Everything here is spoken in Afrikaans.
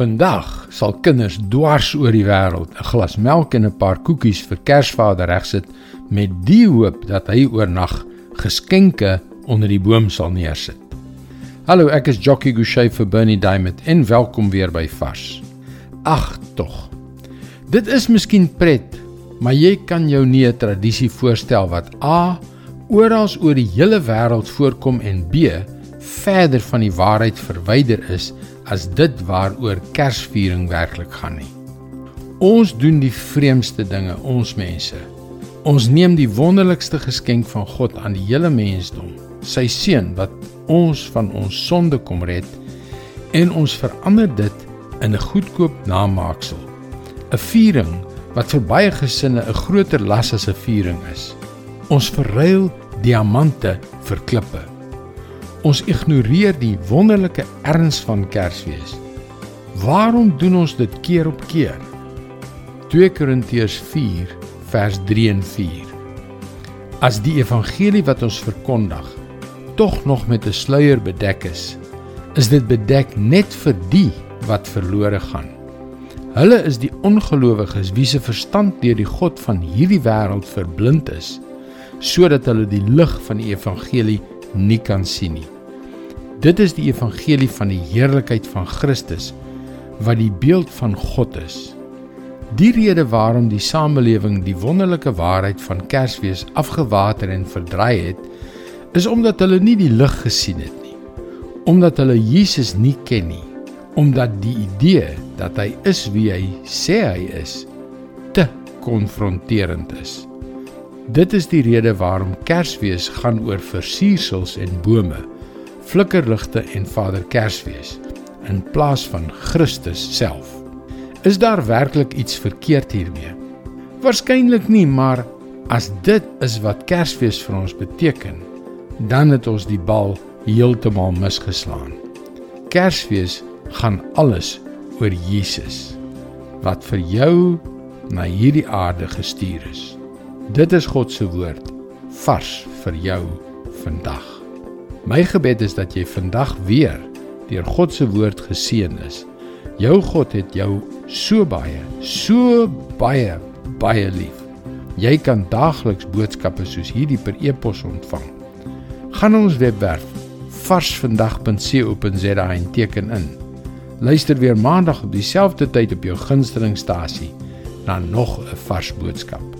Vandag sal kinders dwars oor die wêreld 'n glas melk en 'n paar koekies vir Kersvader regsit met die hoop dat hy oornag geskenke onder die boom sal neersit. Hallo, ek is Jockey Gouchee vir Bernie Diamond en welkom weer by Vars. Ag tog. Dit is miskien pret, maar jy kan jou nie 'n tradisie voorstel wat A oral oor die hele wêreld voorkom en B verder van die waarheid verwyder is as dit waaroor Kersviering werklik gaan nie. Ons doen die vreemdste dinge, ons mense. Ons neem die wonderlikste geskenk van God aan die hele mensdom, sy seun wat ons van ons sonde kom red en ons verander dit in 'n goedkoop namaaksel. 'n Viering wat vir baie gesinne 'n groter las as 'n viering is. Ons verruil diamante vir klippe. Ons ignoreer die wonderlike erns van Kersfees. Waarom doen ons dit keer op keer? 2 Korintiërs 4 vers 3 en 4. As die evangelie wat ons verkondig tog nog met 'n sluier bedek is, is dit bedek net vir die wat verlore gaan. Hulle is die ongelowiges wie se verstand deur die god van hierdie wêreld verblind is, sodat hulle die lig van die evangelie nie kan sien nie. Dit is die evangelie van die heerlikheid van Christus wat die beeld van God is. Die rede waarom die samelewing die wonderlike waarheid van Kersfees afgewater en verdraai het, is omdat hulle nie die lig gesien het nie. Omdat hulle Jesus nie ken nie. Omdat die idee dat hy is wie hy sê hy is, te konfronterend is. Dit is die rede waarom Kersfees gaan oor versiersels en bome, flikkerligte en Vader Kersfees in plaas van Christus self. Is daar werklik iets verkeerd hiermee? Waarskynlik nie, maar as dit is wat Kersfees vir ons beteken, dan het ons die bal heeltemal misgeslaan. Kersfees gaan alles oor Jesus wat vir jou na hierdie aarde gestuur is. Dit is God se woord vars vir jou vandag. My gebed is dat jy vandag weer deur God se woord geseën is. Jou God het jou so baie, so baie, baie lief. Jy kan daagliks boodskappe soos hierdie per e-pos ontvang. Gaan ons webwerf varsvandag.co.za en teken in. Luister weer maandag op dieselfde tyd op jou gunstelingstasie na nog 'n vars boodskap.